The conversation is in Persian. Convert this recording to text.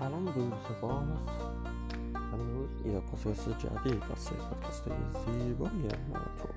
سلام روز باز امروز یه پادکست جدید از پادکست های زیبای تو.